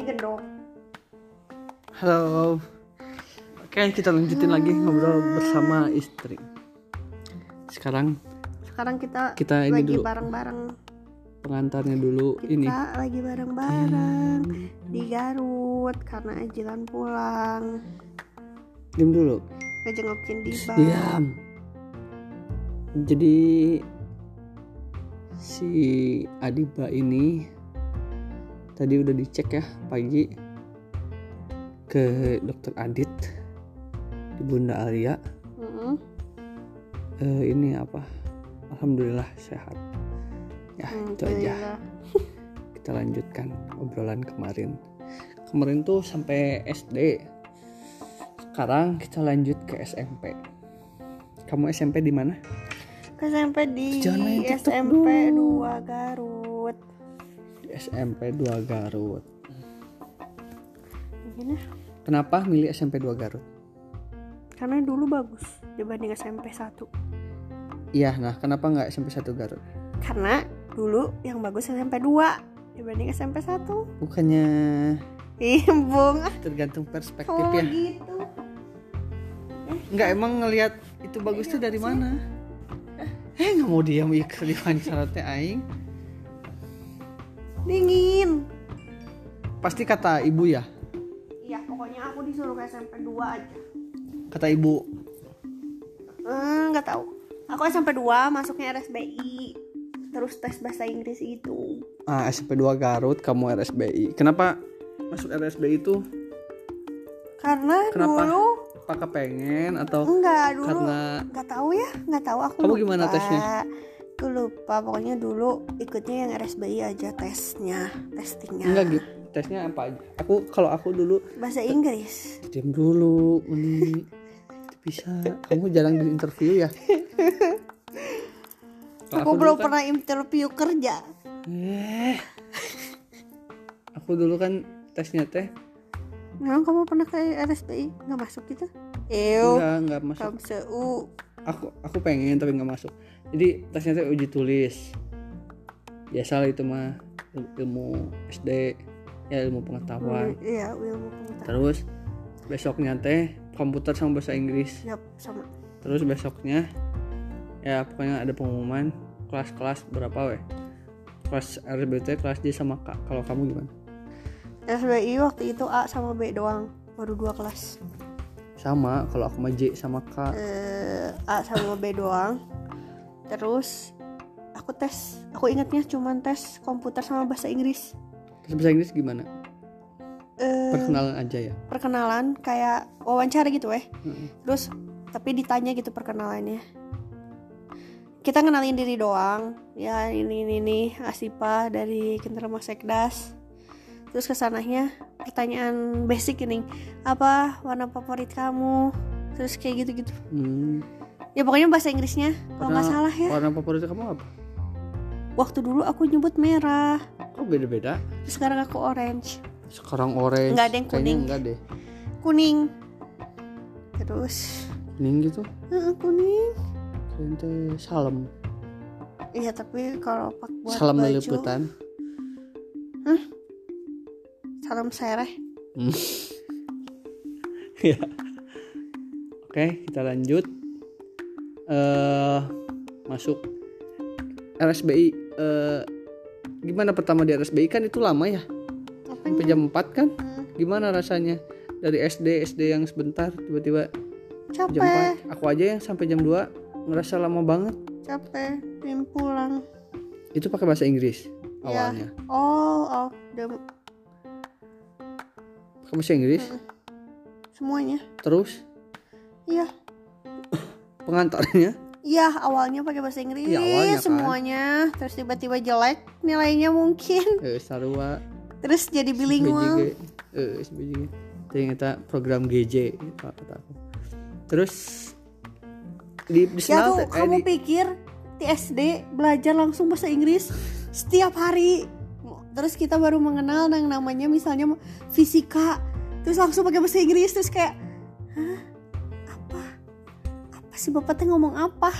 Jadi gendong. Halo. Oke, kita lanjutin lagi ngobrol bersama istri. Sekarang Sekarang kita, Kita ini lagi dulu. bareng-bareng. pengantarnya dulu Kita ini. lagi bareng-bareng di Garut karena ajilan pulang. Diam dulu. Ngejengokin Diba. Diam. Jadi si Adiba ini tadi udah dicek ya pagi ke dokter Adit di Bunda Alia. Mm-mm. Eh, ini apa? Alhamdulillah sehat. Ya Hmm, itu aja. Kita lanjutkan obrolan kemarin. Kemarin tuh sampai SD. Sekarang kita lanjut ke SMP. Kamu SMP di mana? Ke SMP di Jangan SMP dulu. 2 Garut. SMP 2 Garut. Gini, Kenapa milih SMP 2 Garut? karena dulu bagus dibanding SMP 1. Iya, nah kenapa nggak SMP 1 Garut? Karena dulu yang bagus SMP 2 dibanding SMP 1. Bukannya Ih, bung. tergantung perspektif Oh, ya? gitu. Nggak emang ngelihat itu bagus tuh dari mana? Eh nggak mau diam ya di teh aing. Dingin. Pasti kata ibu ya. Iya, pokoknya aku disuruh ke SMP 2 aja. Kata ibu. Eh, nggak tahu. Aku SMP 2 masuknya RSBI. Terus tes bahasa Inggris itu. Ah, SMP 2 Garut, kamu RSBI. Kenapa masuk RSBI itu? Karena Kenapa? dulu Apakah pengen atau enggak dulu karena nggak tahu ya nggak tahu aku Kamu lupa. gimana tesnya? Aku lupa pokoknya dulu ikutnya yang RSBI aja tesnya testingnya enggak gitu? Tesnya apa aja? Aku kalau aku dulu bahasa Inggris diam dulu, Uni. Bisa. Kamu jarang di interview ya? Aku, dulu belum kan- pernah interview kerja Eh. Aku dulu kan tesnya teh memang kamu pernah ke RSBI nggak masuk gitu Ew enggak enggak masuk. Aku aku pengen tapi nggak masuk. Jadi tesnya teh uji tulis. Biasa lah itu mah ilmu SD ya ilmu pengetahuan. iya ilmu pengetahuan Terus besoknya teh komputer sama bahasa Inggris. Yap, sama Terus besoknya ya pokoknya ada pengumuman kelas-kelas berapa weh. Kelas RBT kelas D sama K. Kalau kamu gimana? RSBI waktu itu A sama B doang baru dua kelas Sama, kalau aku mah J sama K. eh, A sama B doang terus aku tes. Aku ingatnya cuman tes komputer sama bahasa Inggris. Terus bahasa Inggris gimana? eh Perkenalan aja ya. perkenalan kayak wawancara gitu eh. Heeh. terus tapi ditanya gitu perkenalannya. Kita kenalin diri doang. Ya ini ini ini Asipa dari Kinterma Sekdas. Terus ke sananya pertanyaan basic ini. Apa warna favorit kamu? Terus kayak gitu gitu Hmm. Ya pokoknya bahasa Inggrisnya kalau nggak salah ya Warna favorit kamu apa? waktu dulu aku nyebut merah Kok beda-beda? terus sekarang aku orange Sekarang orange. Nggak ada yang Kayaknya kuning. Enggak deh. kuning terus Kuning gitu. Heeh, kuning Kayaknya teh salam. iya tapi kalau pak buat salam baju liliputan. salam sereh Hmm. ya. Oke, kita lanjut. Eh masuk RSBI. eh gimana pertama di RSBI kan itu lama ya? Sampai jam 4 kan? Hmm, Gimana rasanya? Dari SD SD yang sebentar tiba-tiba jam capek 4. Aku aja yang sampai jam 2 ngerasa lama banget. capek pengen pulang Itu pakai bahasa Inggris Ya. awalnya. all of the Pakai bahasa Inggris. semuanya Terus iya pengantarnya? Iya awalnya pakai bahasa Inggris Iya, awalnya kan. semuanya. Terus tiba-tiba jelek nilainya mungkin. Eh sarua. Terus jadi bilingual. Eh ternyata program GJ gitu kata aku. Terus di di ya tuh eh, kamu di- pikir di SD belajar langsung bahasa Inggris setiap hari? Terus kita baru mengenal yang namanya misalnya fisika terus langsung pakai bahasa Inggris terus kayak hah sih bapak teh ngomong apa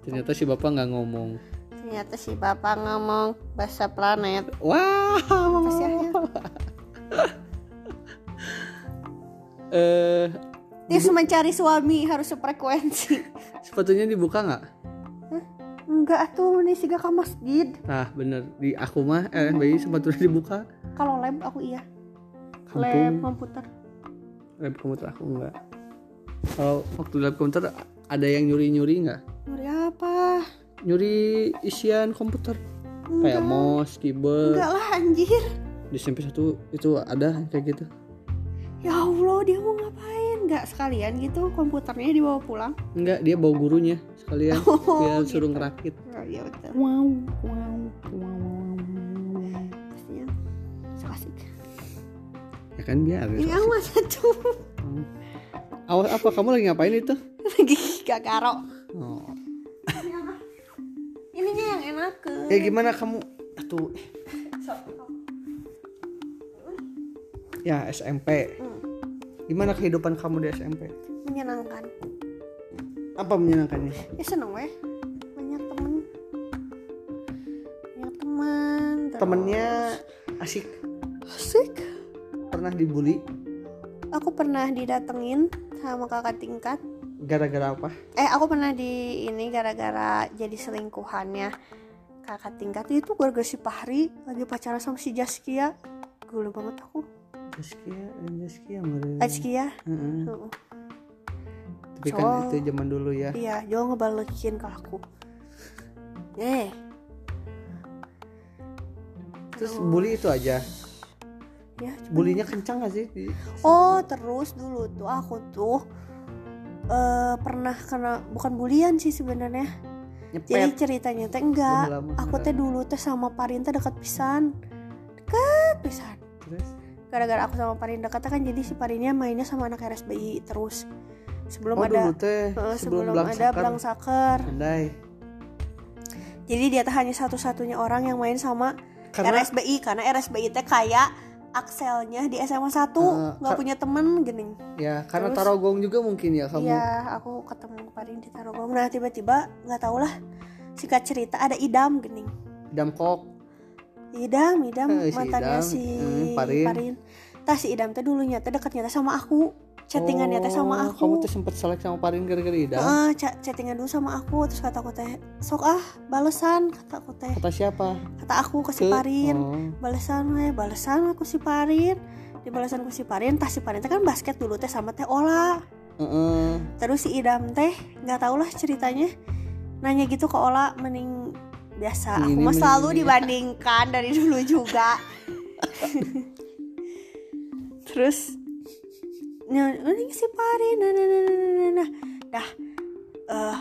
ternyata si bapak nggak ngomong ternyata si bapak ngomong bahasa planet wow Apa sih akhirnya? eh Tips mencari suami harus sefrekuensi. sepatunya dibuka nggak Enggak tuh nih sih ke masjid. nah bener di aku mah eh bayi sepatunya dibuka Kalau lab aku iya. Lab komputer. lab komputer aku enggak kalau waktu lab komputer ada yang nyuri nyuri nggak Nyuri apa? nyuri isian komputer kayak mouse keyboard Enggak lah anjir. di SMP satu itu ada kayak gitu Ya Allah dia mau ngapain? Enggak sekalian gitu komputernya dibawa pulang. enggak dia bawa gurunya sekalian Oh, biar gitu. suruh ngerakit Oh, iya betul. wow wow wow Pastinya so asik. ya kan biar Ini amat satu. awas apa kamu lagi ngapain itu Lagi gak karo. oh. Ininya yang enak ke. ya gimana kamu atuh ya SMP Hmm. gimana kehidupan kamu di SMP Menyenangkan. apa menyenangkannya Ya seneng weh. Banyak temen. Banyak teman. terus- temennya asik asik. pernah dibully Aku pernah didatengin sama kakak tingkat. Gara-gara apa Eh aku pernah di ini gara-gara jadi selingkuhannya kakak tingkat itu gara-gara si Pahri lagi pacaran sama si Jaskia. Gula banget aku. Jaskia Jaskia meren. Jaskia. Heeh. Heeh. tapi kan itu zaman dulu ya Iya, Jo ngebalekin ke aku. Eh, terus bully itu aja ya. bulinya kencang gak sih Oh, terus dulu tuh aku tuh eh pernah kena bukan bulian sih sebenarnya. Jadi ceritanya teh enggak. Lama. Aku teh dulu teh sama Parin teh dekat pisan. Dekat pisan. terus Gara-gara aku sama Parin dekat kan jadi si Parinnya mainnya sama anak RSBI terus. Sebelum oh ada dulu teh eh, sebelum, sebelum ada sakar saker. andai Jadi dia teh hanya satu-satunya orang yang main sama karena RSBI karena RSBI teh kayak akselnya di SMA 1 Eh, nggak ka- punya temen gening ya karena Terus- tarogong juga mungkin ya kamu. Iya aku ketemu kemarin di Tarogong. Nah tiba-tiba nggak tau lah singkat cerita ada idam gening damkok idam idam Eh, si mantannya Idam, si hmm, Parin. Parin. Tah si idam teh dulunya teh dekatnya teh sama aku chattingannya teh sama Oh, kamu aku tuh sempet selek sama Parin gara-gara idam Heeh, ca- chattingan dulu sama aku terus kata aku teh sok ah balesan kata aku teh. Kata siapa? Kata aku ke si Parin oh. balesan we balesan aku si Parin di balasan ku si Parin tah si Parin teh kan basket dulu teh sama teh Ola. Heeh. terus si Idam teh nggak tau lah ceritanya nanya gitu ke Ola mending biasa aku Ini, mah selalu ini. dibandingkan dari dulu juga. Terus si Parin nah nah nah nah nah, nah, nah. dah eh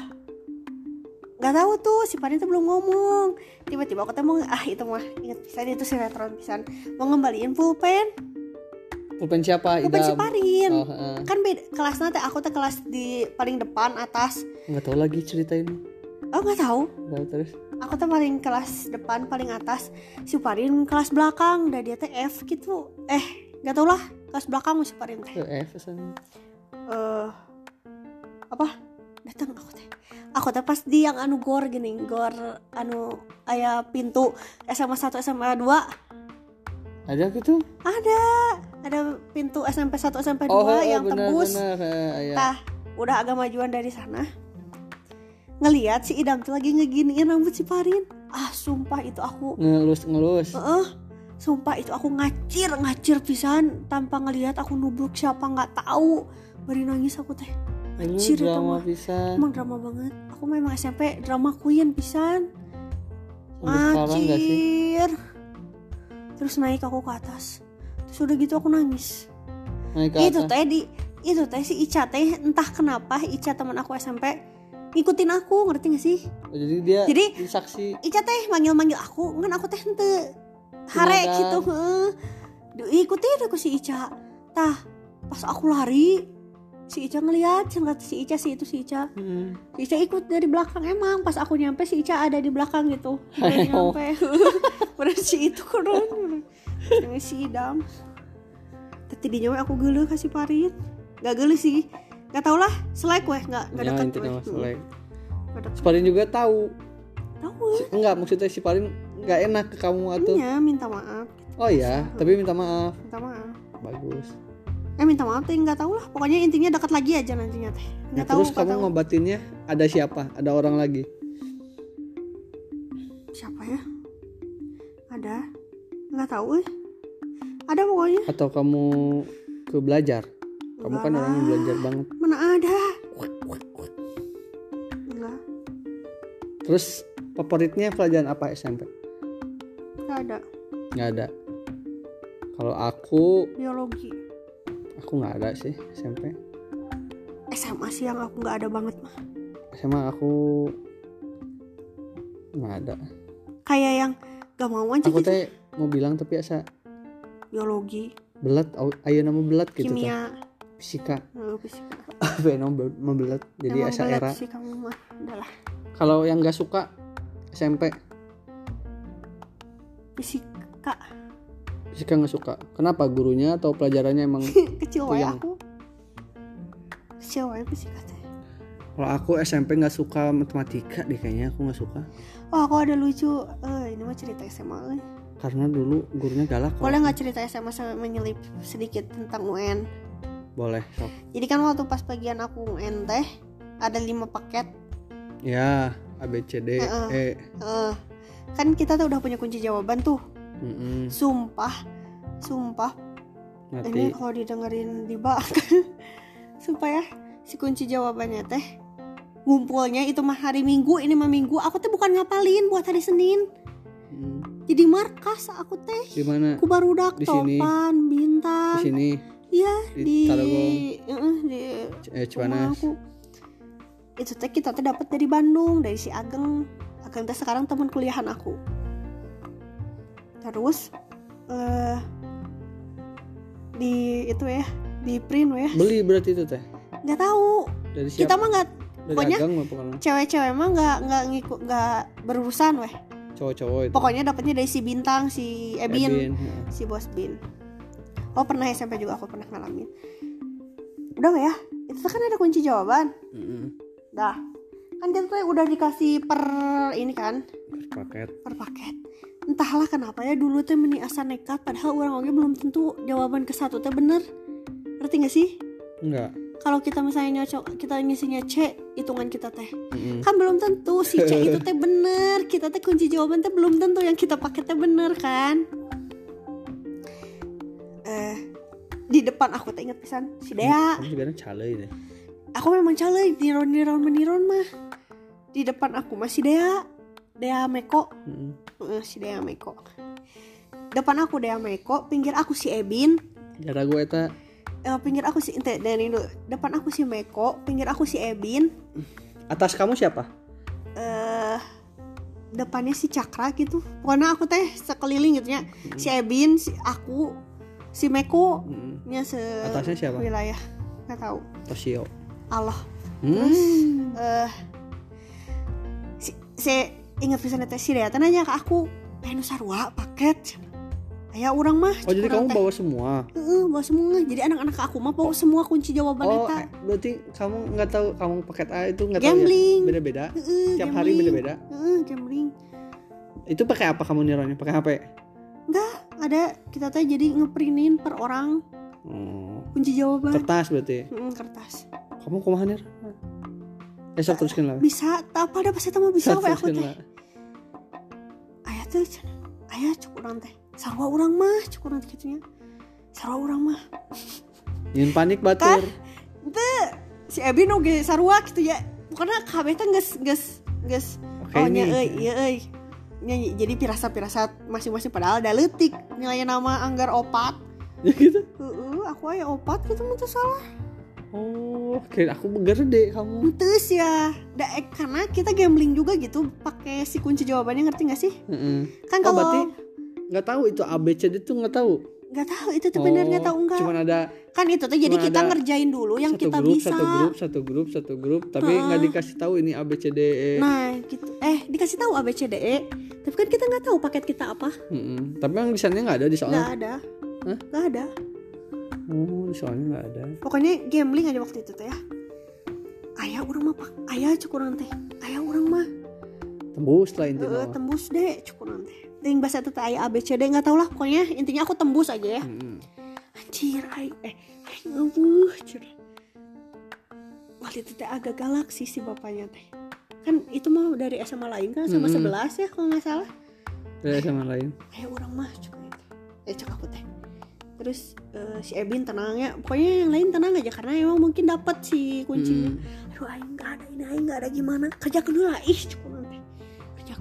nggak tahu tuh si Parin tuh belum ngomong. Tiba-tiba aku mau ah itu mah ingat pisan itu sinetron pisan. Mau ngembaliin pulpen? Pulpen siapa? Pulpen si Parin. Oh, kan beda kelasnya teh aku teh kelas di paling depan atas. Nggak tahu lagi cerita ini oh nggak tahu. Tahu terus? Aku tuh paling kelas depan paling atas. Si Parin kelas belakang dan dia teh F gitu. Eh nggak tau lah kelas belakang si Parin teh eh apa datang aku teh aku teh pas di yang anu gor gini gor anu aya pintu SMA 1 SMA 2 ada gitu ada ada pintu SMP 1 SMP 2 oh heeh, yang benar tembus heeh, iya. Tah, udah agak majuan dari sana. Ngeliat si Idam tuh lagi ngeginiin rambut si Parin. Ah, sumpah itu aku. ngelus ngelus Heeh. Sumpah itu aku ngacir, ngacir pisan tanpa ngelihat aku nubruk siapa nggak tahu. Bari nangis aku teh. Ngacir itu drama mah. pisan Emang drama banget. Aku memang SMP drama queen pisan. Ngacir. Terus naik aku ke atas. Terus udah gitu aku nangis. naik ke itu atas teh di itu teh si Ica teh entah kenapa Ica teman aku SMP ngikutin aku ngerti gak sih Oh, jadi dia Jadi- saksi Ica teh manggil manggil aku kan aku teh hente hare Beneran. gitu heeh. Ikutin aku si Ica. Tah pas aku lari si Ica ngeliat si Ica si itu si Ica. Hmm. si Ica ikut dari belakang emang pas aku nyampe si Ica ada di belakang gitu. Nyampe. Bener si itu keren. Si Idam. Tapi di nyawa aku gelo kasih parit. Gak gelo sih. Gak tau lah selek weh gak gak ya dekat intinya weh. dekat. si Parin juga tahu. Tahu. Enggak maksudnya si Parin nggak enak ke kamu atau Iya minta maaf. Oh iya tapi minta maaf. Minta maaf. Bagus. Eh minta maaf teh nggak tahu lah. Pokoknya intinya dekat lagi aja nantinya teh. Nah, nggak tahu terus kamu tahu. ngobatinnya ada siapa? Ada orang lagi? Siapa ya? Ada. Nggak tahu eh. Ada pokoknya. Atau kamu ke belajar? Kamu Enggak kan orang yang belajar banget. mana ada? Enggak terus favoritnya pelajaran apa SMP nggak ada. Nggak ada. Kalau aku biologi. aku nggak ada sih SMP SMA sih yang aku nggak ada banget mah. SMA aku nggak ada. Kayak yang gak mau aja aku gitu. teh mau bilang tapi asa biologi. belat ayo nama belat gitu kimia. Fisika. Eh, fisika. Apa ya nama be- mau belat. Jadi Emang asa era. kalau yang nggak suka SMP fisika fisika nggak suka. Kenapa? Gurunya atau pelajarannya emang kecil wae Puyeng. aku. Kecil wae fisika teh. Kalau aku SMP nggak suka matematika deh kayaknya aku nggak suka. Oh aku ada lucu. Eh ini mah cerita SMA eh. karena dulu gurunya galak boleh nggak cerita SMA sama menyelip sedikit tentang UN boleh sok. Jadi kan waktu pas bagian aku UN teh ada lima paket. Ya A B C D Heeh. E. Eh, kan kita tuh udah punya kunci jawaban tuh. Mm-mm, sumpah sumpah. Ini mati kalau didengerin di bak supaya si kunci jawabannya teh ngumpulnya itu mah hari minggu ini mah minggu. Aku teh bukan ngapalin buat hari senin. Mm, jadi markas aku teh. Di mana? Aku baru dak Di sini. topan di bintang sini. Iya di di di eh, Cipanas aku. Itu teh kita teh dapat dari Bandung dari si Ageng Ageng teh sekarang teman kuliahan aku. Terus eh di itu ya di print ya. Beli berarti itu teh? Nggak tahu. Dari kita siapa? mah nggak pokoknya- cewek-cewek mah nggak nggak ngikut nggak berurusan weh. Cowok-cowok itu? Pokoknya dapatnya dari si bintang si Ebin, Ebin, heeh. si bos bin. Oh pernah SMP juga aku pernah ngalamin. Udah ya? Itu kan ada kunci jawaban. Mm-mm. dah kan kita tuh udah dikasih per ini kan? Paket. Per paket. Entahlah kenapa ya dulu teh meni asa nekat padahal orang orangnya belum tentu jawaban ke satu teh bener. Ngerti gak sih? Enggak kalau kita misalnya nyocok kita ngisinya C hitungan kita teh. Mm-mm. kan belum tentu si C itu teh bener. Kita teh kunci jawaban teh belum tentu yang kita pakai teh bener kan? Eh di depan aku teh inget pisan si Dea. Calai deh aku memang calai niron niron meniron mah. Di depan aku masih Dea Dea Meko. Eh, si Dea Meko. Depan aku Dea Meko pinggir aku si Ebin. Gara gue eta. Eh, pinggir aku si ente dan dulu. depan aku si Meko pinggir aku si Ebin. Atas kamu siapa? Eh depannya si Cakra gitu. Pokoknya aku teh sekeliling gitu ya. Si Ebin si aku si Meko. Mm-mm. nya se Atasnya siapa? wilayah nggak tahu. Tosio Allah. Hmm. eh si, si ingat bisa teh si teh nanya ke aku pengen sarua paket? Ayah orang mah oh jadi kamu teh. bawa semua? Heeh, bawa semua. Jadi anak-anak aku mah bawa semua kunci jawaban oh eta eh, berarti kamu nggak tahu kamu paket A itu nggak tahu ya? Beda-beda? Heeh, tiap hari beda-beda? Heeh, gambling. Itu pakai apa kamu nironnya pakai HP enggak ada. Kita teh jadi ngeprintin per orang oh. kunci jawaban. Kertas berarti? Kertas kamu kumaha nir esok teruskan lah. Bisa tak apa ada pas eta mah bisa we aku teh. ayah tuh ayah cukup orang teh. Sarwa orang mah cukup orang gitunya sarwa orang mah. Nyun panik batur. Ente si Ebin oge sarua gitu ya. Pokoknya kabeh teh geus geus geus. Oh nya ini. euy ieu euy. Nya, jadi pirasat-pirasat masing-masing padahal ada letik nilai nama anggar opat. Ya gitu? Heeh, aku aya opat gitu mah salah oh kira aku gede kamu. Entus ya da, eh, karena kita gambling juga gitu pakai si kunci jawabannya ngerti gak sih? Heeh. kan Oh, kalau berarti nggak tahu itu ABCD tuh nggak tahu? Nggak tahu itu tuh bener nggak tahu enggak cuman ada kan itu tuh jadi kita ngerjain dulu yang kita grup bisa. satu grup satu grup satu grup tapi nggak Heeh. dikasih tahu ini ABCDE nah gitu. Eh dikasih tahu ABCDE tapi kan kita nggak tahu paket kita apa. Mm-mm. tapi yang di sana nggak ada di nggak soalnya ada. Hah? nggak ada di soalnya nggak ada. Pokoknya gambling aja waktu itu teh ya. Ayah orang mah pak. Ayah cukup orang teh. Ayah orang mah. Tembus lah intinya Eh, mah. tembus deh cukup orang teh. Ting bahasa teh aya ABCD nggak tau lah pokoknya intinya aku tembus aja ya. Mm-mm. anjir aing eh aing ngeubuh cer waktu itu teh agak galaksi si bapaknya teh. Kan itu mah dari SMA lain kan sama Mm-mm. 11 ya kalau nggak salah. Beda sama lain. Ayo orang mah aing teh. eh cek aku teh terus eh, si Ebin tenang ya pokoknya yang lain tenang aja karena emang mungkin dapat si kuncinya. Mm. aduh aing nggak ada ini aing nggak ada gimana. Kerja dulu lah ih cukup nanti kerja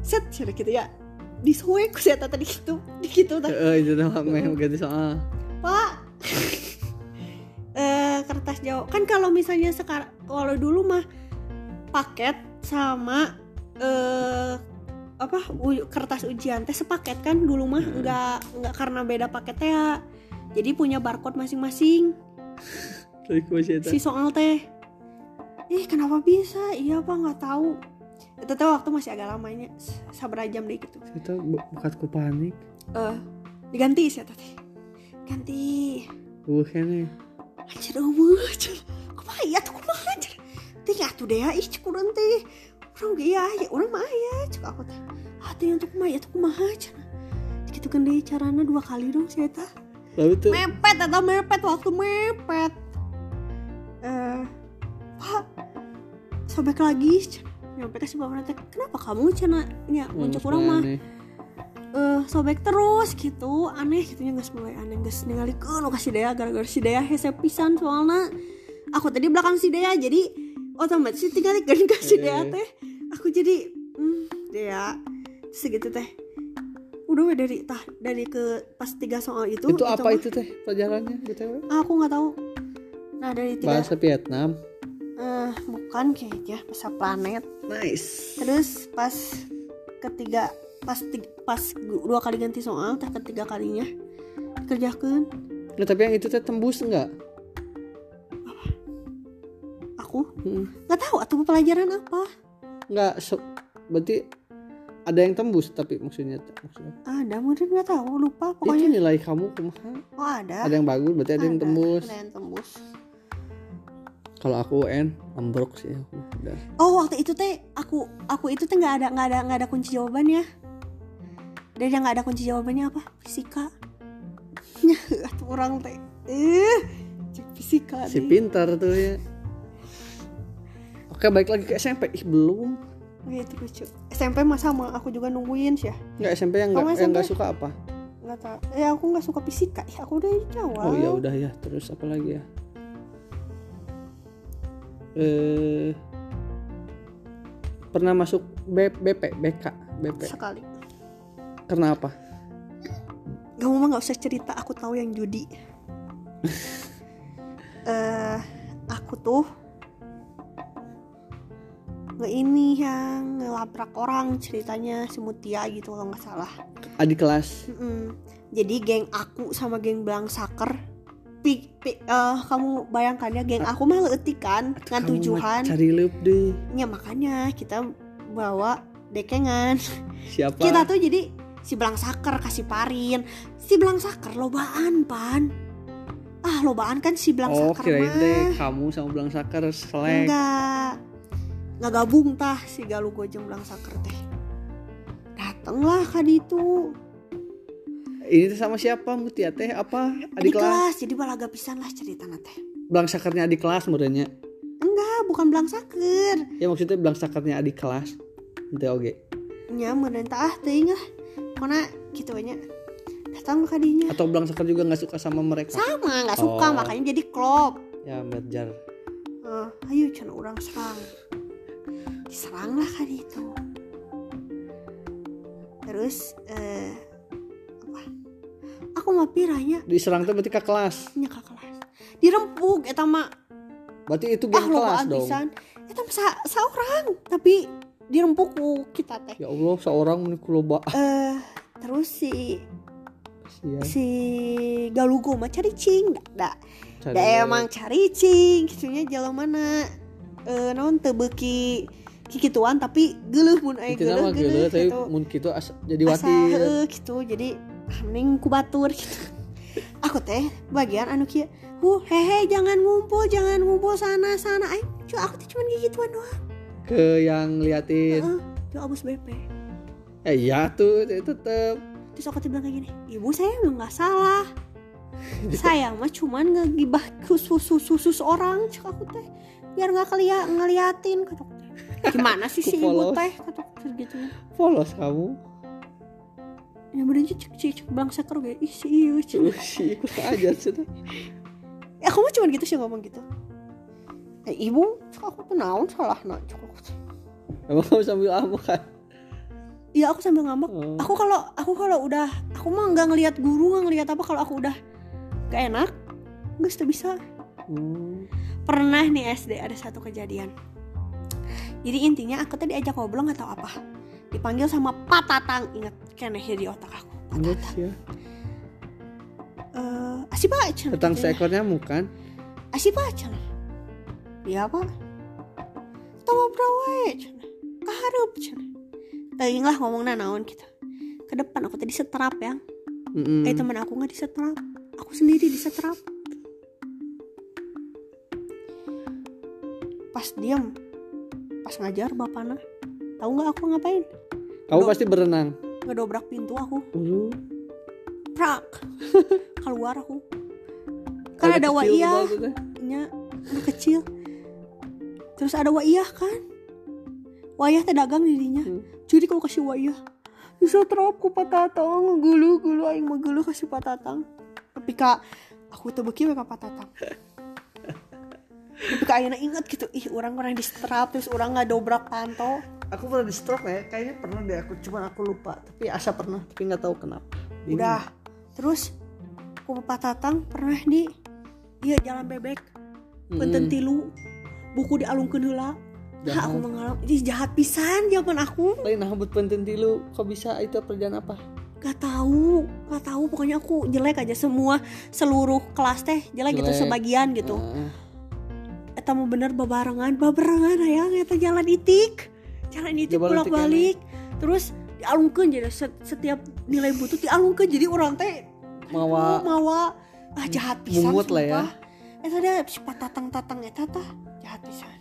set sudah gitu ya disoek ku saya tadi gitu di gitu teh. Eh, itu tuh meh ganti soal pak. Eh kertas jauh kan kalau misalnya sekarang kalau dulu mah paket sama eh apa u- kertas ujian teh sepaket kan? Dulu mah Hmm. nggak nggak karena beda paketnya ya jadi punya barcode masing-masing. Si soal teh. Ih kenapa bisa? Iya apa nggak tahu. Itu tuh waktu masih agak lamanya. Sabar jam deh gitu. Kita bukat ku panik eh diganti sih teh. Ganti. Uh kene anjir eueuh anjir. Kumaha ya tuh kumaha anjir? Teh atuh deh ih cek urang teh urang ge ya ya urang mah aya cek aku teh ah teh tuh kumaha ya tuh kumaha cenah gitu kan deh carana dua kali dong sih eta. Tuh mepet atau mepet waktu mepet. Eh pak sobek lagi nyampe si bapak teh kenapa kamu cina ya muncul kurang mah? eh sobek terus gitu aneh gitunya nggak mulai aneh nggak ningali ke nu kasih dea gara-gara si dea hese pisan soalnya aku tadi belakang si dea jadi otomatis tinggal kan si dea Eh. teh aku jadi hmm, dea segitu teh. Udah dari tah dari ke pas tiga soal itu Itu apa mah, itu teh pelajarannya BTW? ah, aku nggak tahu. Nah dari tiga Bahasa Vietnam. Eh bukan kayaknya bahasa planet. Nice. Terus pas ketiga pas tig- pas dua kali ganti soal teh ketiga kalinya kerjakan Nah tapi yang itu teh tembus enggak? Aku. Hmm. nggak tahu atau pelajaran apa? Enggak so, Berarti ada yang tembus tapi maksudnya maksudnya ada mungkin nggak tahu lupa itu pokoknya. nilai kamu kumaha oh ada. Ada yang bagus berarti ada yang Ada, tembus. ada yang tembus. Kalau aku UN ambruk sih aku udah. Oh waktu itu teh aku aku itu teh nggak ada nggak ada nggak ada kunci jawabannya. Dan yang nggak ada kunci jawabannya apa? Fisika. Atuh orang teh. Eh cek fisika si deh. pintar tuh ya oke balik lagi ke SMP ih belum. Gitu lucu. SMP mah sama aku juga nungguin sih ya nggak SMP yang nggak yang nggak suka apa? Nggak tahu. Eh aku nggak suka fisika. Ya aku udah jawab oh ya udah ya. Terus apa lagi ya? Eh pernah masuk B, BP BK BP sekali. Karena apa? Kamu mah nggak usah cerita. Aku tahu yang judi. Eh aku tuh nge ini yang ngelabrak orang ceritanya si Mutia gitu kalau nggak salah. Adik kelas. Mm-mm. jadi geng aku sama geng belang saker pi, pi- eh, kamu bayangkan ya geng aku mah leutik kan ngan Kamu mah tujuan cari leup deh. Ya makanya kita bawa dekengan. Siapa? Kita tuh jadi si belang saker kasih parin. Si belang saker lobaan pan. Ah lobaan kan si belang oh saker kirain mah. teh kamu sama belang saker selek enggak. nggak gabung tah si galuh gojeng belang saker teh. Datenglah kadi itu. Ini teh sama siapa? Mutia teh apa? Adik adik kelas? kelas jadi balaga pisan lah cerita teh. Belang sakernya adik kelas menurutnya enggak bukan belang saker. Ya maksudnya belang sakernya adik kelas. Nanti oke. Nya merentah ah teuing lah mana gitu nya. Datang kadinya. Atau belang saker juga nggak suka sama mereka? Sama nggak suka Oh. makanya jadi klop. Ya merger Eh, ayo cina orang serang diserang lah kan itu. Terus eh apa? Aku mah piranya. Diserang tuh berarti ke kelas? Nya ke kelas. Dirempuk eta mah berarti itu ah geng kelas dong. pisan eta sa seorang tapi dirempuk ku kita teh. Ya Allah seorang menikul loba. Eh terus si Kasian. si galugo mah cari cing da, da emang cari cing gitunya jalan mana? Eh non tebeki kikituan tapi geuleuh mun geuleuh gitu geuleuh tapi gitu. mun gitu as- jadi watir heueuh gitu. Jadi mending ku batur gitu. Aku teh bagian anu kieu hu hehe jangan ngumpul jangan ngumpul sana sana. Aing cu aku teh cuma gituan doang. Ke yang liatin. Heeh, cu abus BP eh iya tuh tetep. Terus aku tuh bilang kayak gini ibu saya emang nggak salah. Saya mah cuman ngegibah khusus khusus orang cek aku teh. Biar nggak kelia ngeliatin kata teh gimana sih si ibu teh kata gitu. Polos kamu. Ya bener cek cek cek bang seker gue ih si iya ikut aja sih ya aku mah cuman gitu sih ngomong gitu. Eh ibu aku tuh naon salah nak teh emang kamu sambil amuk kan? Iya aku sambil ngambek Oh. aku kalau aku kalau udah aku mah nggak ngelihat guru nggak ngelihat apa kalau aku udah gak enak nggak bisa Hmm. pernah nih SD ada satu kejadian jadi intinya aku tadi diajak ngobrol nggak tahu apa. Dipanggil sama Pak Tatang. Ingat keneh ya di otak aku. Pak Enggak Tatang. ya. eh asih pak cenah Tentang gitu ya. seekor nyamuk kan? asih pak cenah iya pak. Kita ngobrol wae cenah kaharep cenah teuing lah ngomongna naon kita. Ke depan aku tadi setrap ya. Mm-mm. eh teman aku nggak disetrap aku sendiri disetrap pas diam pas ngajar bapaknya. Tahu nggak aku ngapain? Kamu pasti berenang. ngedobrak pintu aku. Uh, prak. Keluar aku. Kan ada waiyah. teh. nya anak kecil. Terus ada waiyah kan? Waiyah teh dagang dirinya Hmm. jadi kalau kasih waiyah. Bisa terap ku patatang. Gulu gulu aing mah gulu kasih patatang. Tapi kak aku tuh beki ka patatang tapi ayeuna inget gitu ih orang-orang di strap terus orang nggak dobrak panto Aku pernah di stroke ya, kayaknya pernah deh aku cuman aku lupa. Tapi asa pernah, tapi nggak tahu kenapa. Bingung. udah terus ku patatang pernah di iya jalan bebek. Penten tilu buku dialungkeun heula Jahat. Hah, aku mengalami ini jahat pisan zaman aku Lain nah buat penting tilu, kok bisa itu perjalanan apa? gak tahu gak tahu pokoknya aku jelek aja semua seluruh kelas teh jelek, gitu Jelek. sebagian gitu Heeh. Eta mau bener babarengan babarengan hayang eta jalan itik. Jalan itik bolak balik terus dialungkeun jadi set- setiap nilai butuh dialungkeun jadi orang teh Mawa mawa ah jahat pisan Mumut lah ya. eta ada si patatang-tatang eta tah jahat pisan.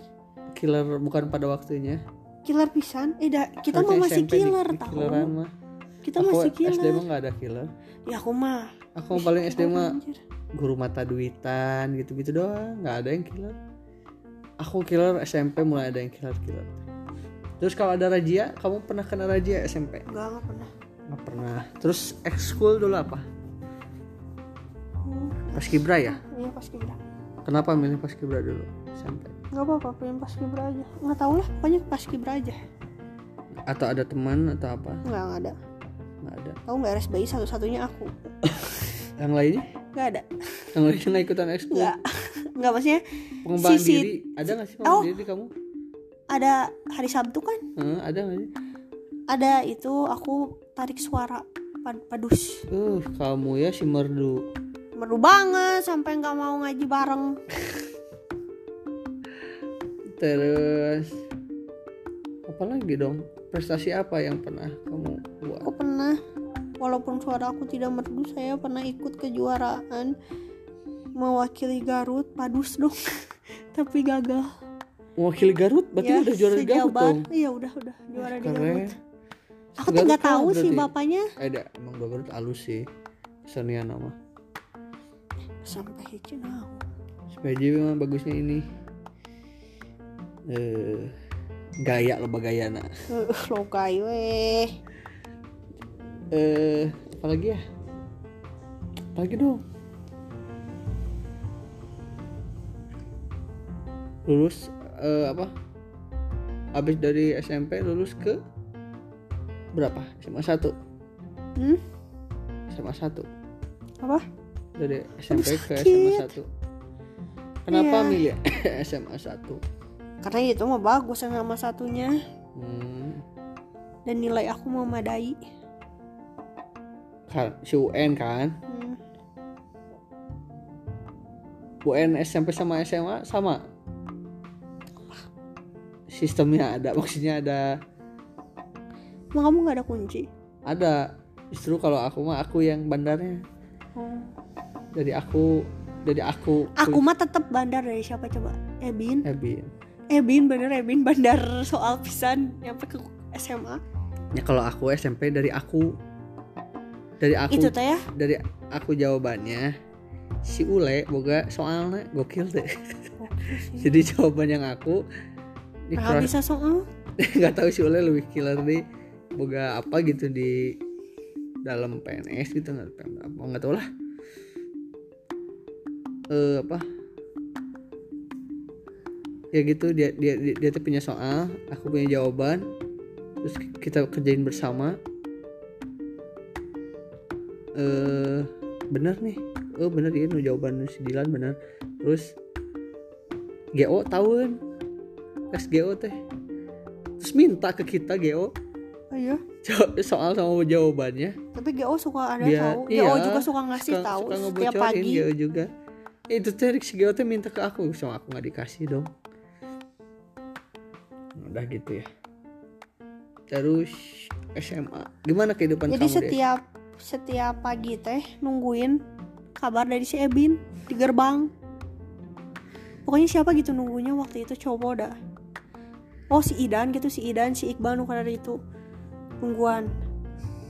Killer bukan pada waktunya. killer pisan? Eh da, kita mah Harusnya masih SMP killer di tahu. Killeran mah. kita aku masih SD killer mah nggak ada killer. ya aku mah. Aku paling SD mah guru mata duitan gitu-gitu doang, nggak ada yang killer. Aku killer SMP mulai ada yang killer killer. Terus kalau ada razia, kamu pernah kena razia SMP? enggak enggak pernah Nggak pernah. Terus ekskul dulu apa? Hmm, Paskibra ya? iya pas kibra Kenapa milih paskibra dulu SMP? nggak apa-apa pengen pas kibra aja nggak tahu lah pokoknya pas kibra aja Atau ada teman atau apa? nggak nggak ada Nggak ada. tahu nggak RSBI satu-satunya aku Yang lainnya? nggak ada Yang lainnya nggak ikutan ekskul? nggak nggak maksudnya Pengembangan Sisi- diri ada nggak sih pengembangan Oh. diri kamu? ada hari Sabtu kan Heeh, ada nggak sih? ada itu aku tarik suara pad- padus Uh, kamu ya si merdu. merdu banget sampai nggak mau ngaji bareng Terus apa lagi dong? Prestasi apa yang pernah kamu buat? aku pernah walaupun suara aku tidak merdu saya pernah ikut kejuaraan mewakili Garut padus dong tapi gagal Mewakili Garut? Berarti Ya, udah juara di Garut dong? iya udah udah juara di Keren. Garut aku tuh nggak tahu sih bapaknya ada emang Garut halus sih. Kesenian nama. sampai hiji naon. PJ memang bagusnya ini. Eh, gaya lo bagayana. Eh, lo kayu weh Eh, apa lagi ya? Apa lagi dong? Lulus eh, apa? Habis dari SMP lulus ke berapa? SMA 1. hmm? SMA 1. apa Dari SMP ke. SMA 1. Kenapa Iya. milih SMA 1? karena itu mah bagus sama satunya Hmm, dan nilai aku memadai kan si UN kan? hmm. UN SMP sama SMA sama sistemnya ada maksudnya ada. Emang kamu nggak ada kunci? Ada. Justru kalau aku mah aku yang bandarnya. Dari aku dari aku aku mah tetap bandar dari siapa coba? Ebin? Ebin. Ebin bener Ebin bandar soal pisan. Nyampe ke SMA ya kalau aku SMP dari aku. Dari aku itu teh ya? dari aku jawabannya si Ule boga soalnya gokil deh. Jadi jawaban yang aku di cross- bisa soal. Nggak tahu si Ule lebih killer nih boga apa gitu di dalam PNS gitu nggak apa nggak tahu lah. Eh apa? Ya gitu dia dia dia, dia tuh punya soal aku punya jawaban terus kita kerjain bersama. Eh bener nih. Oh bener dia nu jawaban si Dilan bener. Terus GO tahun tes GO teh. Terus minta ke kita GO ayo Jaw- soal sama jawabannya. Tapi GO suka ada Biar- tahu. Iya, GO juga suka ngasih suka, tahu suka setiap ngebocorin pagi. GO juga. Itu teh si GO teh minta ke aku sama aku nggak dikasih dong. Udah gitu ya. Terus SMA gimana kehidupan jadi kamu di setiap setiap pagi teh nungguin kabar dari si Ebin di gerbang. Pokoknya siapa gitu nunggunya waktu itu coba dah oh si Idan gitu si Idan si Iqbal nu dari itu. Nungguan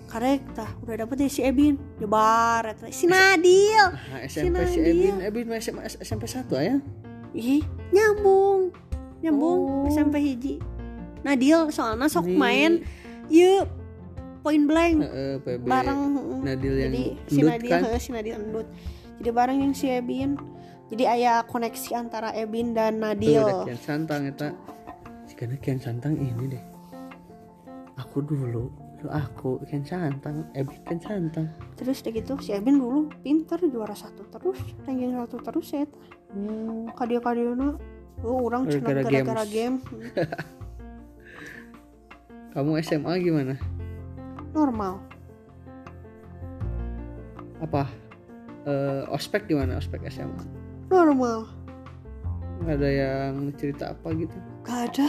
karek tah udah dapet deh si Ebin. Nyebar eta. si Nadil. Nah, SMP si Nadia. Ebin Ebin SMA SMP 1 ya? Ih nyambung. Nyambung Oh. SMP hiji. Nadil soalnya sok main yuk point blank. Heeh, PB bareng. Nadil yang jadi si Nadil kan? si Nadil endut. Jadi bareng yang si Ebin. Jadi ayah koneksi antara Ebin dan Tuh, Nadil Kian Santang eta karena Kian Santang ini deh. Aku dulu lu aku Kian Santang. Ebin Kian Santang. Terus udah gitu si Ebin dulu pinter juara satu terus ranking satu terus ya. Hmm. kadia kadiana oh orang cina Gara-gara gara-gara game. Kamu SMA gimana? Normal. Apa? Eh, ospek gimana ospek SMA normal ada yang cerita apa gitu? Gak ada.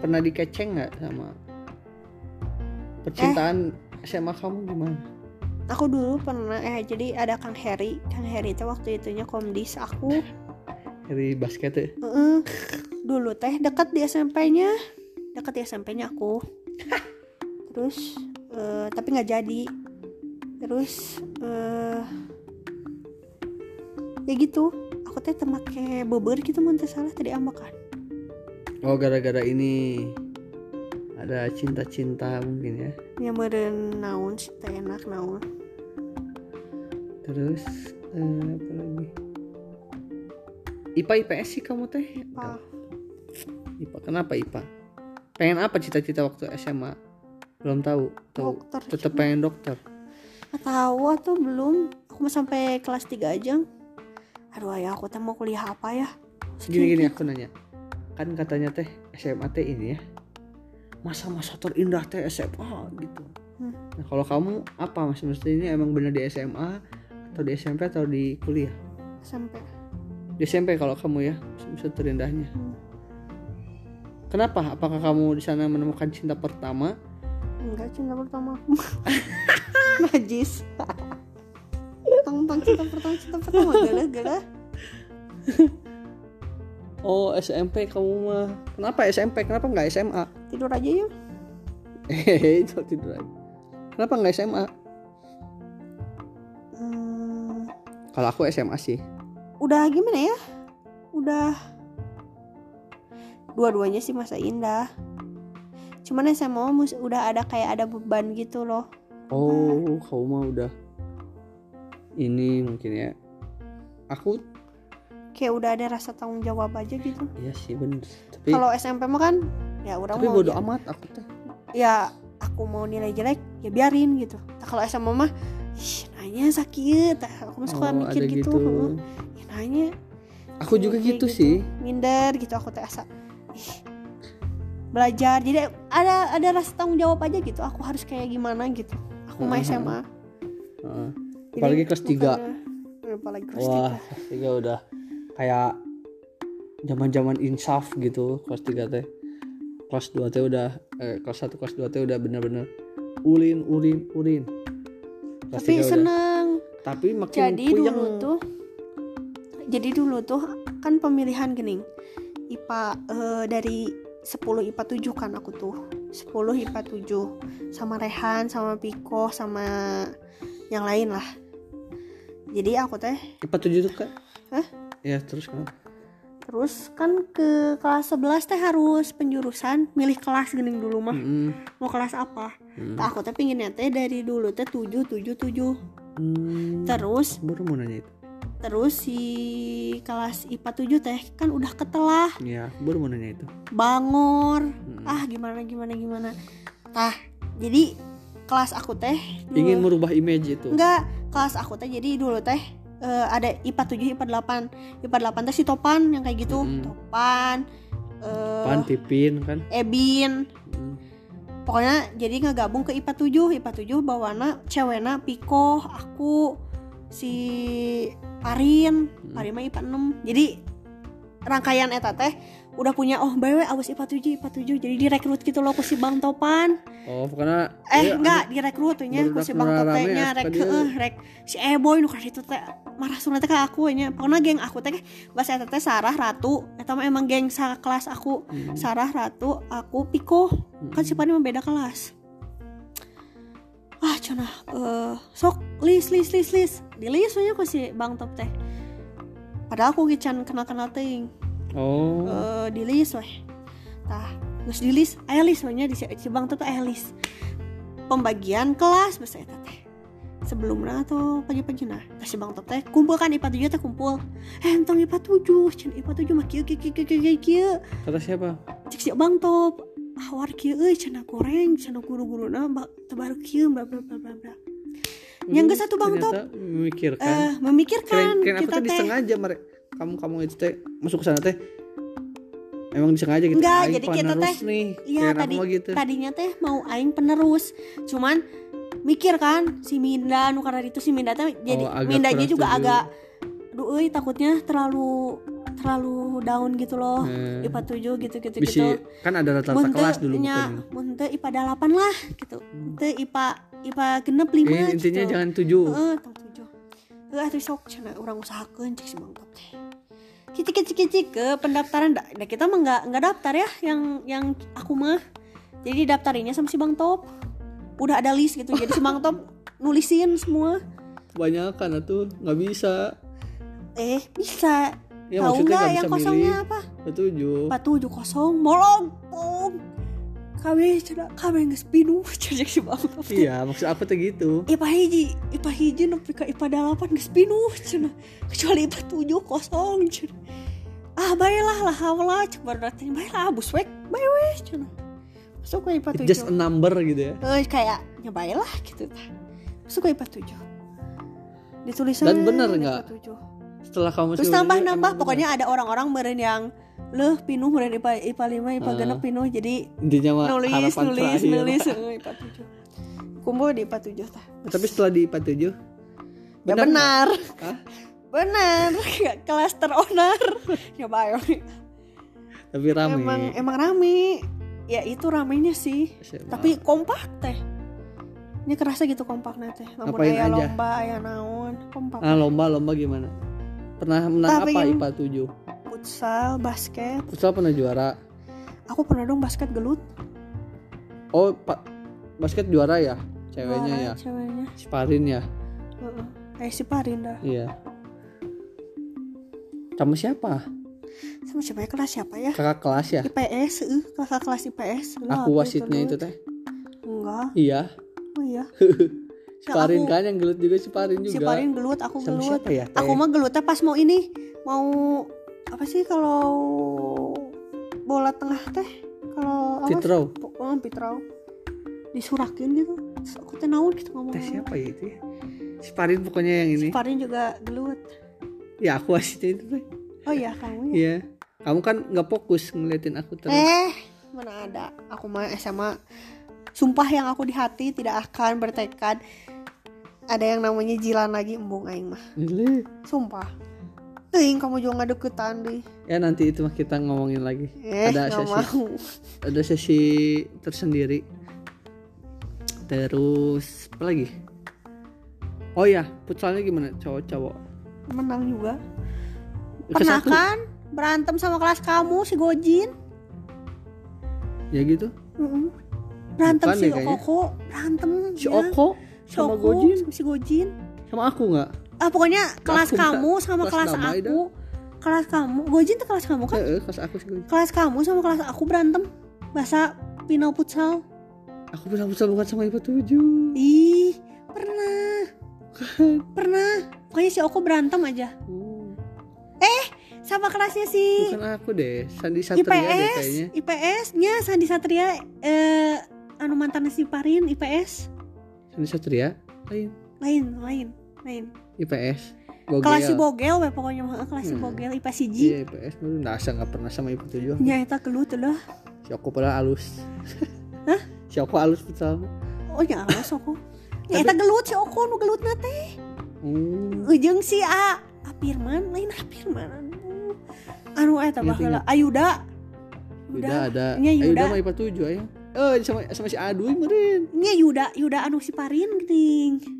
Pernah dikeceng nggak sama percintaan SMA kamu gimana? Aku dulu pernah eh jadi ada Kang Heri. Kang Heri itu waktu itunya komdis aku. Dari basket ya? Heeh. dulu teh dekat di SMP-nya dekat di SMP-nya aku. Terus eh, tapi nggak jadi. Terus eh ya gitu aku teh temake beber gitu mun teh salah tadi ambakan oh gara-gara ini. Ada cinta-cinta mungkin ya. Ya meureun naon sih teh enak naon. Terus eh, apa lagi? IPA IPS sih kamu teh? Pak. IPA kenapa IPA pengen apa cita-cita waktu SMA belum tahu. Tahu. Dokter. Tetap pengen dokter. Tahu atau belum? Aku mau sampai kelas 3 aja aduh ayah aku teh mau kuliah apa ya? Gini gini aku nanya. Kan katanya teh SMA teh ini ya masa-masa terindah teh SMA gitu. Hmm. nah kalau kamu apa? Mas mesti ini emang bener di SMA atau di SMP atau di kuliah? Sampai di SMP kalau kamu ya masa terindahnya. Hmm. kenapa? Apakah kamu di sana menemukan cinta pertama? Enggak cinta pertama najis tentang cinta pertama cinta pertama. Gala gala oh SMP kamu mah. Kenapa SMP kenapa nggak SMA tidur aja ya hehehe itu tidur aja. Kenapa nggak SMA Hmm, kalau aku SMA sih. Udah gimana ya? Udah dua-duanya sih masa indah. Cuman SMA udah ada kayak ada beban gitu loh. Oh, kamu mah udah ini mungkin ya. Aku kayak udah ada rasa tanggung jawab aja gitu iya sih bener. Tapi kalau SMP mah kan ya orang tapi mau bodo ya- amat aku teh. ya aku mau nilai jelek ya biarin gitu nah, kalau SMA mah "Ih, nanya sakit aku mah suka Oh, mikir gitu, heeh. Ya, nanya Aku juga Kayak gitu, sih. minder gitu aku teh asa belajar jadi ada ada rasa tanggung jawab aja gitu aku harus kayak gimana gitu aku mah Heeh, SMA Heeh. Jadi Apalagi kelas tiga. bukannya- apalagi kelas Wah, tiga kelas tiga udah kayak zaman-zaman insaf gitu kelas 3 teh. Kelas 2 teh udah eh, kelas 1 kelas 2 teh udah bener-bener ulin ulin ulin. Kelas tapi tiga udah. seneng Tapi makin jadi puyeng. dulu tuh jadi dulu tuh kan pemilihan gening IPA eh, dari 10 IPA 7 kan aku tuh 10 IPA 7 sama Rehan sama Piko sama yang lain lah jadi aku teh IPA 7 tuh kak? Hah? ya terus kenapa terus kan ke kelas 11 teh harus penjurusan milih kelas gening dulu mah. Mm-mm. mau kelas apa? Hmm. Tah, aku teh pinginnya teh dari dulu teh 7 7 7 Hmm. terus baru mau nanya itu. terus si kelas IPA 7 teh kan udah ketelah. Ya baru mau nanya itu. Bangor. Hmm. ah gimana gimana gimana? Tah jadi kelas aku teh ingin merubah image itu? Enggak kelas aku teh jadi dulu teh eh, ada IPA 7 IPA 8 IPA 8 teh si Topan yang kayak gitu. Mm-mm. Topan eh pan pipin kan? Ebin. Hmm. pokoknya jadi ngegabung ke IPA 7 IPA 7 bawana cewena Piko aku si Parin Hmm. Parin mah IPA 6 jadi rangkaian eta teh udah punya oh by the way awas IPA 7 IPA 7 jadi direkrut gitu loh ku si Bang Topan. Oh pokoknya eh iya, enggak direkrut tuh nya ku si Bang Topenya asup rek heeh rek. Si Eboy nu kan itu teh marah sunat teh ka aku nya. Pokoknya geng aku teh bahasa eta teh Sarah Ratu. Eta mah emang geng sa kelas aku. Hmm. Sarah Ratu aku Piko. Kan si Pani mah beda kelas. Ah cina eh sok list list list list di list soalnya ku si Bang Top teh. Padahal aku gican kenal kenal ting oh. Eh di list weh. Tah terus di list aya list soalnya di si si Bang Top teh aya list pembagian kelas bahasa eta teh. Sebelumnya atau pagi-pagi nah tah si Bang Top teh kumpul kan IPA 7 teh kumpul. Eh entong IPA 7 cina IPA 7 mah kieu kieu kieu kieu kieu kata siapa? Cek si bang top hawar kieu euy cenah goreng cenah guru-guru na tebaru kieu bla bla bla bla bla. Yang ke satu Bang Hmm, Ternyata memikirkan. eh memikirkan keren, keren kita teh. disengaja mereka kamu kamu itu teh masuk ke sana teh emang disengaja gitu Enggak, Aing jadi kita teh- nih iya tadi gitu. tadinya teh mau aing penerus cuman mikir kan si Minda nu karena itu si Minda teh jadi Oh, Mindanya juga setuju. agak aduh euy takutnya terlalu terlalu down gitu loh Eh, IPA 7 gitu gitu bisi gitu. kan ada rata-rata kelas dulu nya, bukan mun teu IPA 8 lah gitu. Teu IPA IPA genep 5 Eh, intinya gitu. jangan tujuh. Heeh, tujuh. Atuh sok cenah urang usahakeun cek si Bang Top teh. Kicik kicik kicik ke pendaftaran da, da kita mah nggak nggak daftar ya yang yang aku mah. Jadi daftarinnya sama si Bang Top. Udah ada list gitu. Jadi si Bang Top nulisin semua. kebanyakan tuh nggak bisa Eh, bisa. ya Tahu maksudnya nggak yang bisa kosongnya milih apa? ketujuh Empat tujuh kosong, molongpong. Kabe cenah kabe geus pinuh cek si Bang teh. iya maksud aku tuh gitu IPA hiji, IPA hiji nepi ka IPA dalapan pinuh cenah. Kecuali IPA tujuh kosong cenah. Ah baiklah lah hawala cek baru datang baiklah abus wek bae weh cenah. Masuk ke IPA tujuh. just a number gitu ya Eh, kayak ya baiklah gitu. Masuk ke IPA tujuh. Ditulis Dan bener nggak? setelah kamu Terus nambah nambah bener. pokoknya ada orang-orang meren yang leh pinuh meren IPA IPA 5 IPA Ah. genep pinuh jadi intinya mah nulis nulis terakhir nulis eh, IPA tujuh. Kumpul di IPA tujuh tah. tapi setelah di IPA tujuh Ya benar benar. Hah? Benar. Kelas teronar. ya bayo. tapi rame Emang emang rame. Ya itu ramenya sih. SMA. Tapi kompak teh. Ini kerasa gitu kompaknya teh. Namun aja? lomba, aya naon, kompak. ah lomba lomba gimana pernah menang apa IPA tujuh Futsal, basket. futsal pernah juara Aku pernah dong basket gelut. oh pak basket juara ya ceweknya Juara ya Ceweknya. si Parin ya Heeh. Eh si Parin dah. iya sama siapa Sama siapa ya kelas siapa ya? kakak kelas ya IPS, eh, kakak kelas IPS. Aku wasitnya itu gelut. teh Enggak. iya Oh iya. si Ya, Parin kan yang gelut juga si Parin juga Si Parin gelut, aku sama gelut. siapa ya teh Aku mah gelutnya pas mau ini, mau apa sih kalau bola tengah teh? Kalau apa? Fitro Oh, Pitrau. Disurakin gitu. Terus aku teh naon gitu ngomong. teh siapa ya itu ya si Parin pokoknya yang ini Si Parin juga gelut. ya aku wasitnya itu teh Oh iya kamu ya. iya kamu kan nggak fokus ngeliatin aku terus Eh, mana ada. Aku mah SMA sumpah yang aku di hati tidak akan bertekad ada yang namanya jilan lagi embung aing mah. Sumpah. Teuing kamu juga nggak deketan deh. ya nanti itu mah kita ngomongin lagi Eh, Ada sesi. mau. ada sesi tersendiri terus apa lagi oh ya futsalnya gimana cowok-cowok Menang juga. Pernah kan berantem sama kelas kamu si Gojin? ya gitu Mm-mm. berantem Bukan si kayaknya. Koko berantem si ya. Oko si sama Oko Gojin sama si Gojin sama aku nggak ah pokoknya kelas Aku kamu sama Kelas kelas aku. kelas kamu Gojin tuh kelas kamu kan? Eh kelas aku sih kelas kamu sama kelas aku berantem. Bahasa final futsal. Aku pernah futsal bukan sama IPA 7 ih pernah. Pernah. Pokoknya si Oko berantem aja. Oh, sama kelasnya si bukan aku deh Sandi Satria deh IPS kayaknya. IPS nya Sandi Satria eh anu mantan si Parin IPS Sandi Satria? Lain. Lain lain lain IPS Bogel. kelas si Bogel we pokoknya mah kelas si Hmm. Bogel IPS siji Iya IPS baru nasa nggak pernah sama IPA 7 nya eta gelut lah si aku pada alus. Hah? si aku alus futsal oh nya alas aku nya eta gelut si Oko nu gelut teh? Hmm. ujung si A Apirman lain Apirman anu eta baheula Ayuda. Yuda ada. Nya Yuda. Udah mah IPA 7 ayo eh sama sama si Aduy meren nya Yuda Yuda anu si Parin geuning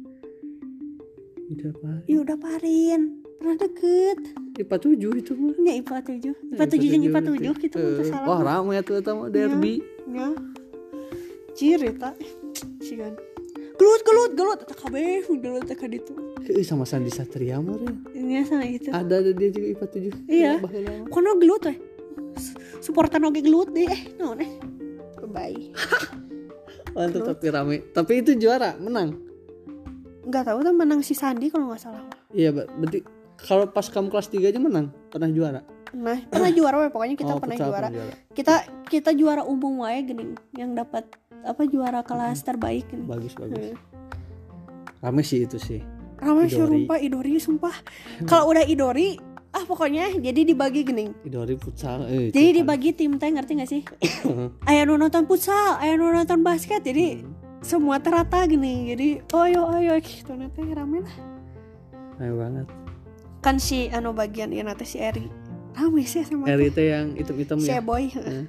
Yuda apa Yuda Parin pernah deket. IPA 7 itu mah nya IPA 7 IPA 7 jeung IPA 7 gitu teu salah wah ramai tuh eta mah derby. Nya cir eta sigan gelut gelut gelut. Eta kabeh gelut eta ka ditu Eh, sama Sandi Satria meren nya sana gitu. Ada ada dia juga IPA 7 Iya. mah. kono gelut we supportan oge gelut deh. Eh naon eh bye. Mantap tapi rame. Tapi itu juara menang nggak tahu tuh menang si Sandi kalau nggak salah. Iya berarti kalau pas kamu kelas 3 aja menang pernah juara? Nah pernah juara we pokoknya kita Oh, pernah futsal juara. kita kita juara umum wae gini yang dapat apa juara kelas terbaik gini bagus bagus. Hmm. rame sih itu sih. Ramai sih rumpah idori sumpah. Kalau udah idori ah pokoknya jadi dibagi gini Idori futsal eh, jadi dibagi tim teh. Ngerti gak sih? Ayah nonton futsal ayah nonton basket. Jadi Hmm. Semua terata gini jadi oh ayo ayo gitu. Nanti rame lah. Rame banget. Kan si anu bagian ini nanti si Eri. Rame sih sama Eri teh yang hitam-hitam si ya? Boy Hmm.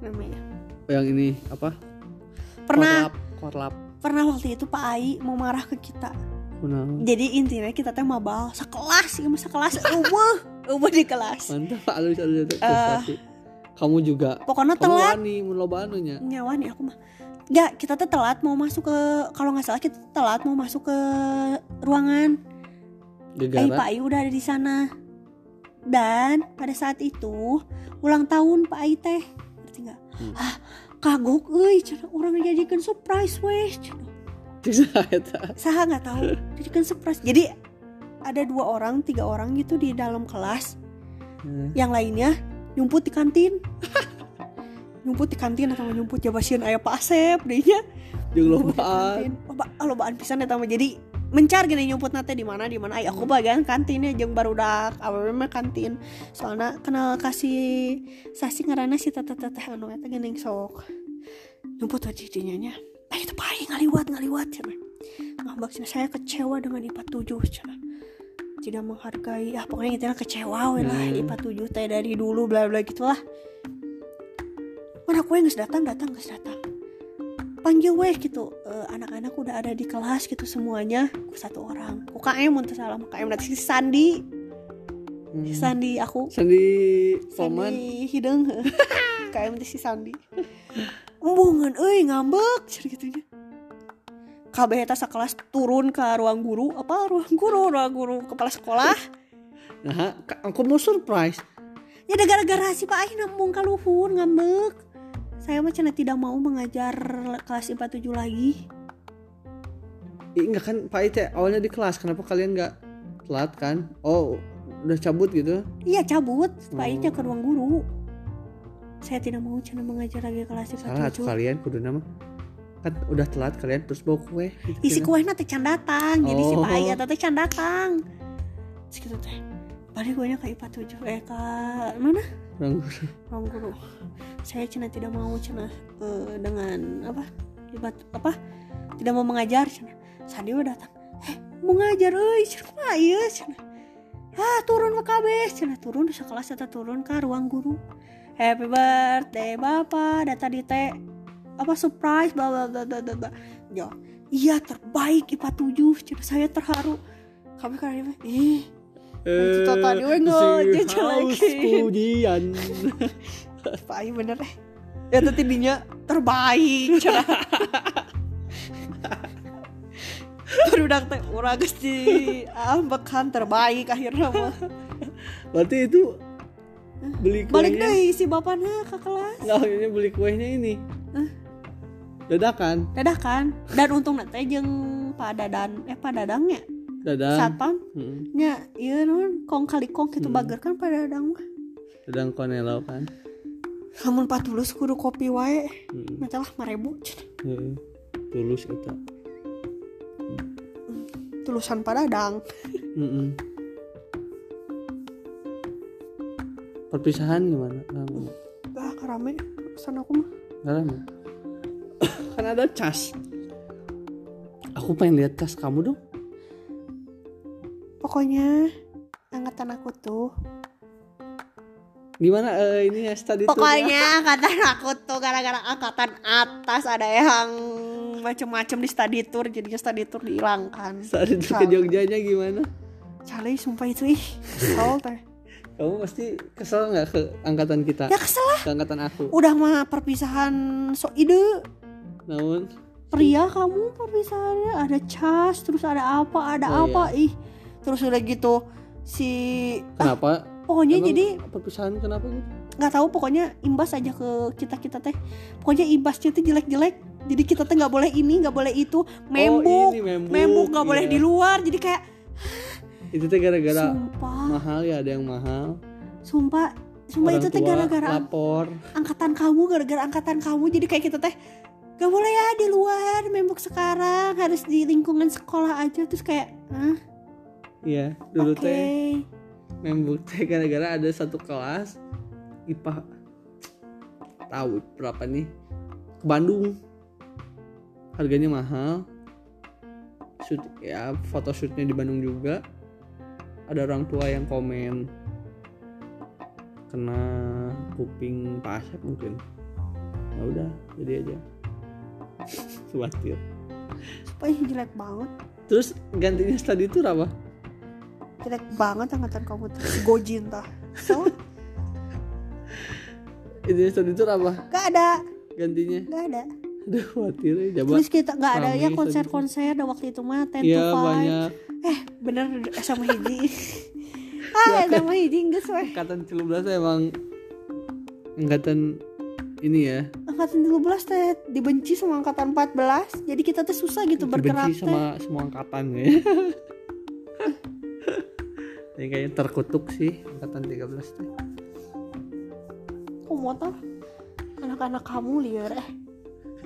namanya. Oh, yang ini apa? Pernah korlap korlap pernah waktu itu Pak Ai mau marah ke kita. Kunaon? jadi intinya kita teh mabal sekelas ya sekelas ubah ubah di kelas. Mantap alus alus alus. Eh. prestasi kamu juga. Pokoknya kamu telat. wani mun loba anunya. Nyawa nih aku mah Gak, kita tuh telat mau masuk ke kalau nggak salah kita telat mau masuk ke ruangan. Eh, Pak gegara Ai udah ada di sana. Dan pada saat itu ulang tahun Pak Ai teh, ngerti nggak? Hmm. Ah, kagok euy, cenah urang dijadikan surprise weh. Saha nggak tahu, jadikan surprise. Jadi ada dua orang, tiga orang gitu di dalam kelas. Hmm. Yang lainnya nyumput di kantin. nyumput di kantin atau nyumput? Jabasian ayah Pak Asep dehnya. jeung lobaan. Loba, lobaan pisan eta mah. Jadi mencar gini nyumput nate di mana di mana? Ay aku bagian kantinnya jeung barudak awewe mah kantin? Soalnya kenal kasih sasi ngarana si tete tete anu eta geuning sok. Nyumput aja dinya ay itu paling ngaliwat ngaliwat cenah ngambak cenah saya kecewa dengan IPA 7 cenah tidak menghargai ah pokoknya kita kecewa we lah. Hmm. IPA 7 teh dari dulu bla bla gitulah mana kue nggak datang datang nggak datang panggil weh gitu Eh, anak-anak udah ada di kelas gitu semuanya. Ku satu orang. UKM untuk salah UKM nanti si Sandi. Hmm. si Sandi aku. Sandi Salman. Sandi hidung UKM teh si Sandi. Embungan euy ngambek cer gitunya kabeh eta sakelas turun ke ruang guru. Apa ruang guru? Ruang guru kepala sekolah. Nah aku mau surprise. Ya gara-gara si Pak Ahi nambung kaluhur ngambek saya mah cenah tidak mau mengajar kelas IPA 7 lagi? Ih, enggak kan Pak Ite awalnya di kelas kenapa kalian nggak telat kan? Oh udah cabut gitu? Iya cabut. Pak Ahi Oh. ke ruang guru. Saya tidak mau cenah mengajar lagi kelas IPA salah tuh 7 kalian kudu nama. Kan udah telat kalian terus bawa kue. Gitu, isi kue nanti can datang jadi si Oh. Pak Ahi teh can datang gitu teh balik gue ke IPA 7 eh ke mana? Ruang guru saya cina tidak mau cina eh, dengan apa libat apa tidak mau mengajar cina. Sandi udah datang eh mau ngajar euy cina ieu cina? Ah turun ke KB cina. Turun di sekelas eta turun ke ruang guru. Happy birthday bapak data di teh apa surprise bla bla bla bla bla, ya iya terbaik IPA 7 cina. Saya terharu. Kami kan ih Eh, tadi we haus lagi. pujian Pak Ayu bener eh ya tadi dinya terbaik cenah Barudak teh urang geus di ambekan terbaik akhirnya mah. berarti itu beli Balik kuenya. deui si bapana ke kelas. nggak ini beli kuenya ini. Dadakan. Dadakan. Dan untung teh jeung Pak Dadan eh Pak Dadangnya dadang satpam Mm-mm. nya ieu non kong kali kong kitu Hmm. bager kan Pak Dadang mah. dadang konelo kan Lamun 40 kudu kopi wae. Mm-mm. Matalah 5000 Heeh. tulus kita tulusan Pak Dadang. Mm-mm. perpisahan gimana Kamu Ah karame pesan aku mah. lama kan ada cas aku pengen lihat tas kamu dong Pokoknya. Angkatan aku tuh. Gimana eh, ini ya ya? Pokoknya angkatan aku tuh gara-gara angkatan atas ada yang macem-macem di study tour jadinya study tour dihilangkan. study tour ke Jogjanya gimana? Cale sumpah itu ih kesel teh. kamu pasti kesel nggak ke angkatan kita? Ya kesel lah. ke angkatan aku. Udah mah perpisahan so ide. Namun? Pria kamu perpisahannya ada cas terus ada apa ada Oh, apa ih terus udah gitu si kenapa? Pokoknya Emang jadi perpisahan kenapa gitu? Nggak tahu pokoknya imbas aja ke kita kita teh. Pokoknya imbasnya tuh jelek-jelek. Jadi kita teh nggak boleh ini nggak boleh itu. Membuk oh, membuk, nggak boleh iya. di luar. Jadi kayak itu teh gara-gara mahal ya ada yang mahal. Sumpah sumpah Orang itu teh gara-gara lapor. angkatan kamu gara-gara angkatan kamu. Jadi kayak kita teh gak boleh ya di luar membuk sekarang harus di lingkungan sekolah aja. Terus kayak ah iya dulu oke. Teh membuk teh gara-gara ada satu kelas IPA. Tahu berapa nih? Ke Bandung. Harganya mahal. Shoot ya photoshootnya di Bandung juga. Ada orang tua yang komen. Kena kuping Asep mungkin. Ya udah jadi aja. Khawatir. Sumpah ih, jelek banget. Terus gantinya tadi itu apa jelek banget angkatan kamu tuh. Si gojin tah so ini tadi itu apa? Gak ada. Gantinya? Gak ada. Aduh khawatir ya terus kita nggak ada ya konser-konser ada waktu itu mah 10 to Iya 5 banyak. Eh bener sama hiji ah sama hiji enggak weh angkatan 13 emang angkatan ini ya. Angkatan 13 teh dibenci sama angkatan 14 jadi kita tuh susah gitu bergerak dibenci sama semua angkatan ya ini kayaknya terkutuk sih angkatan 13 tuh. Aku mau tah anak-anak kamu liar eh.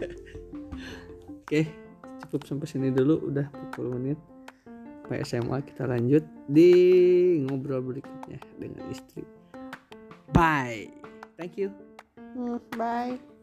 Oke cukup sampai sini dulu udah 40 menit. Sampai SMA kita lanjut di ngobrol berikutnya dengan istri. Bye. Thank you. Hmm, bye